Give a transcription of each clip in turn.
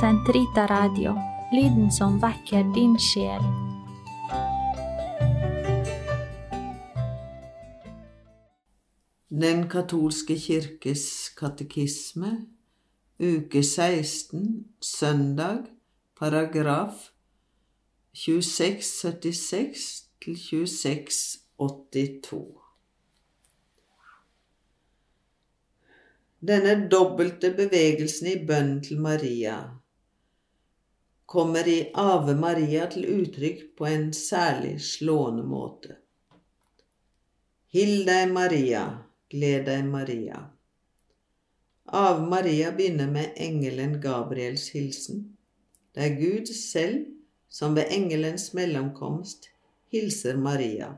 Sentrita Radio, lyden som vekker din sjel. Den katolske kirkes katekisme, uke 16, søndag, paragraf 2676 til 2682. Denne dobbelte bevegelsen i bønnen til Maria kommer i Ave Maria til uttrykk på en særlig slående måte. Hill deg, Maria, gled deg, Maria. Ave Maria begynner med engelen Gabriels hilsen. Det er Gud selv som ved engelens mellomkomst hilser Maria.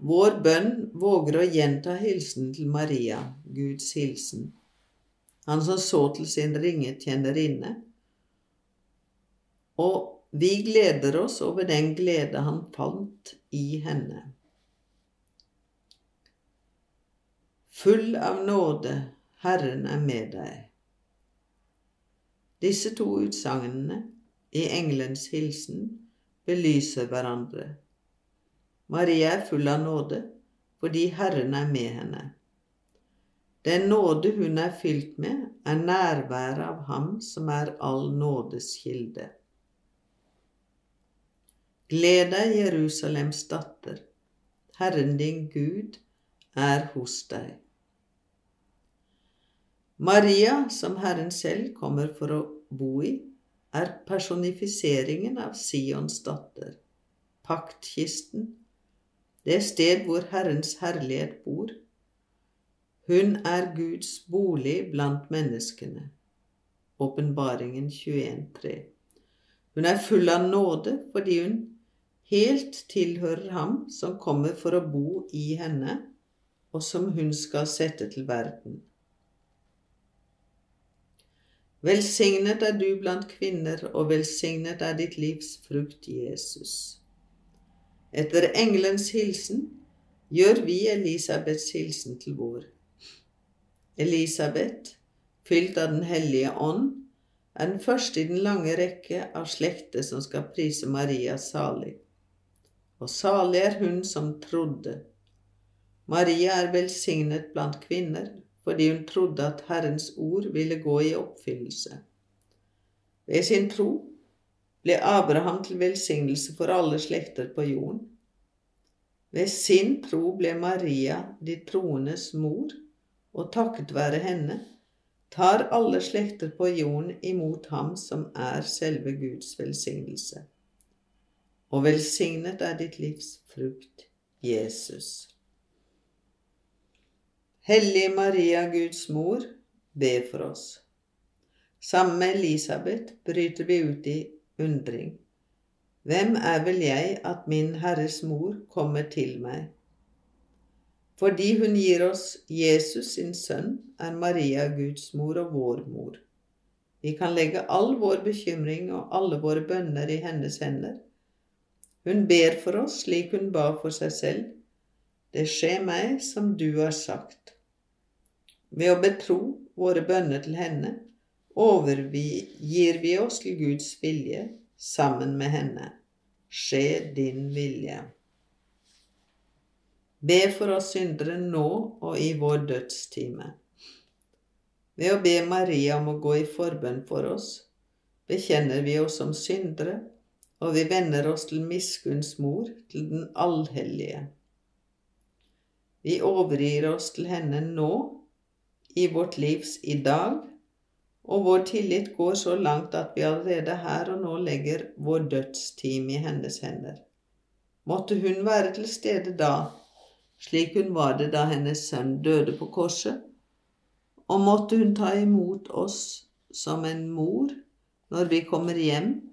Vår bønn våger å gjenta hilsen til Maria, Guds hilsen, han som så til sin ringe tjenerinne, og vi gleder oss over den glede han fant i henne. Full av nåde, Herren er med deg. Disse to utsagnene i engelens hilsen belyser hverandre. Maria er full av nåde fordi Herren er med henne. Den nåde hun er fylt med, er nærværet av Ham som er all nådes kilde. Gled deg, Jerusalems datter, Herren din Gud er hos deg. Maria, som Herren selv kommer for å bo i, er personifiseringen av Sions datter, paktkisten, det sted hvor Herrens herlighet bor. Hun er Guds bolig blant menneskene. Åpenbaringen 21.3. Hun er full av nåde fordi hun helt tilhører ham som kommer for å bo i henne, og som hun skal sette til verden. Velsignet er du blant kvinner, og velsignet er ditt livs frukt, Jesus. Etter engelens hilsen gjør vi Elisabeths hilsen til vår. Elisabeth, fylt av Den hellige ånd, er den første i den lange rekke av slekter som skal prise Maria salig. Og salig er hun som trodde. Maria er velsignet blant kvinner, fordi hun trodde at Herrens ord ville gå i oppfyllelse. Ved sin tro ble Abraham til velsignelse for alle slekter på jorden. Ved sin tro ble Maria de troendes mor, og takket være henne tar alle slekter på jorden imot ham som er selve Guds velsignelse. Og velsignet er ditt livs frukt, Jesus. Hellige Maria, Guds mor, be for oss. Sammen med Elisabeth bryter vi ut i undring. Hvem er vel jeg at min Herres mor kommer til meg? Fordi hun gir oss Jesus sin sønn, er Maria Guds mor og vår mor. Vi kan legge all vår bekymring og alle våre bønner i hennes hender. Hun ber for oss slik hun ba for seg selv. Det skjer meg som du har sagt. Ved å betro våre bønner til henne overgir vi oss til Guds vilje sammen med henne. Skje din vilje. Be for oss syndere nå og i vår dødstime. Ved å be Maria om å gå i forbønn for oss, bekjenner vi oss som syndere, og vi vender oss til miskunns mor, til den allhellige. Vi overgir oss til henne nå i vårt livs i dag, og vår tillit går så langt at vi allerede her og nå legger vår dødstime i hennes hender. Måtte hun være til stede da, slik hun var det da hennes sønn døde på korset, og måtte hun ta imot oss som en mor når vi kommer hjem,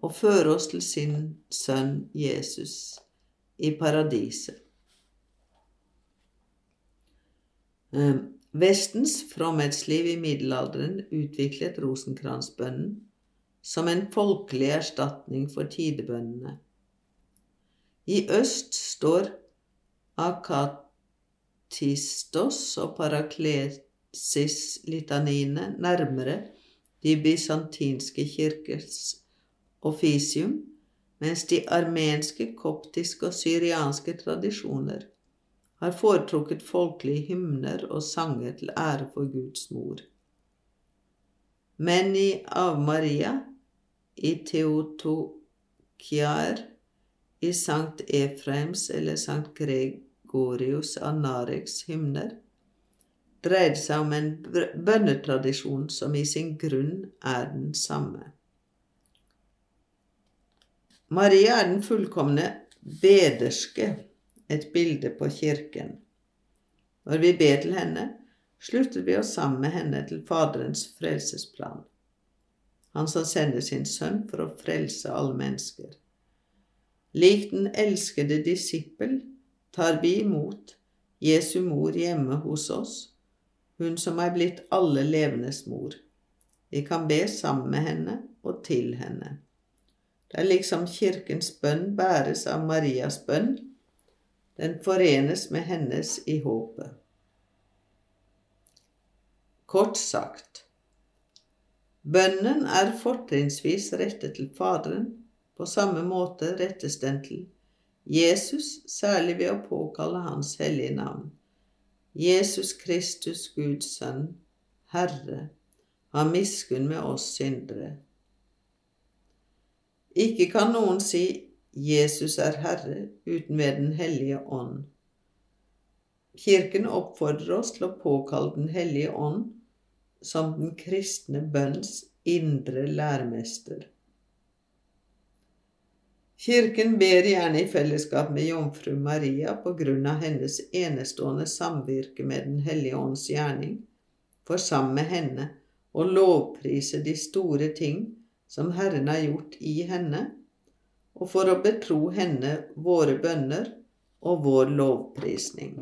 og føre oss til sin sønn Jesus i paradiset. Ehm, Vestens fromhetsliv i middelalderen utviklet rosenkransbønnen som en folkelig erstatning for tidebønnene. I øst står akatistos og paraklesis-litaniene nærmere de bysantinske kirkers offisium, mens de armenske, koptiske og syrianske tradisjoner har foretrukket folkelige hymner og sanger til ære for Guds mor. Men i Av Maria, i Theotokiar, i Sankt Efraims eller Sankt Gregorius av Nareks hymner, dreier det seg om en bønnetradisjon som i sin grunn er den samme. Maria er den fullkomne bederske, et bilde på kirken. Når vi ber til henne, slutter vi oss sammen med henne til Faderens frelsesplan, han som sender sin sønn for å frelse alle mennesker. Lik den elskede disippel tar vi imot Jesu mor hjemme hos oss, hun som er blitt alle levendes mor. Vi kan be sammen med henne og til henne. Det er liksom kirkens bønn bæres av Marias bønn. Den forenes med hennes i håpet. Kort sagt Bønnen er fortrinnsvis rettet til Faderen, på samme måte rettes den til Jesus, særlig ved å påkalle Hans hellige navn. Jesus Kristus, Guds sønn, Herre, ha miskunn med oss syndere. Ikke kan noen si Jesus er Herre uten ved Den hellige ånd. Kirken oppfordrer oss til å påkalle Den hellige ånd som den kristne bønns indre læremester. Kirken ber gjerne i fellesskap med jomfru Maria på grunn av hennes enestående samvirke med Den hellige ånds gjerning, for sammen med henne å lovprise de store ting som Herren har gjort i henne, og for å betro henne våre bønner og vår lovprisning.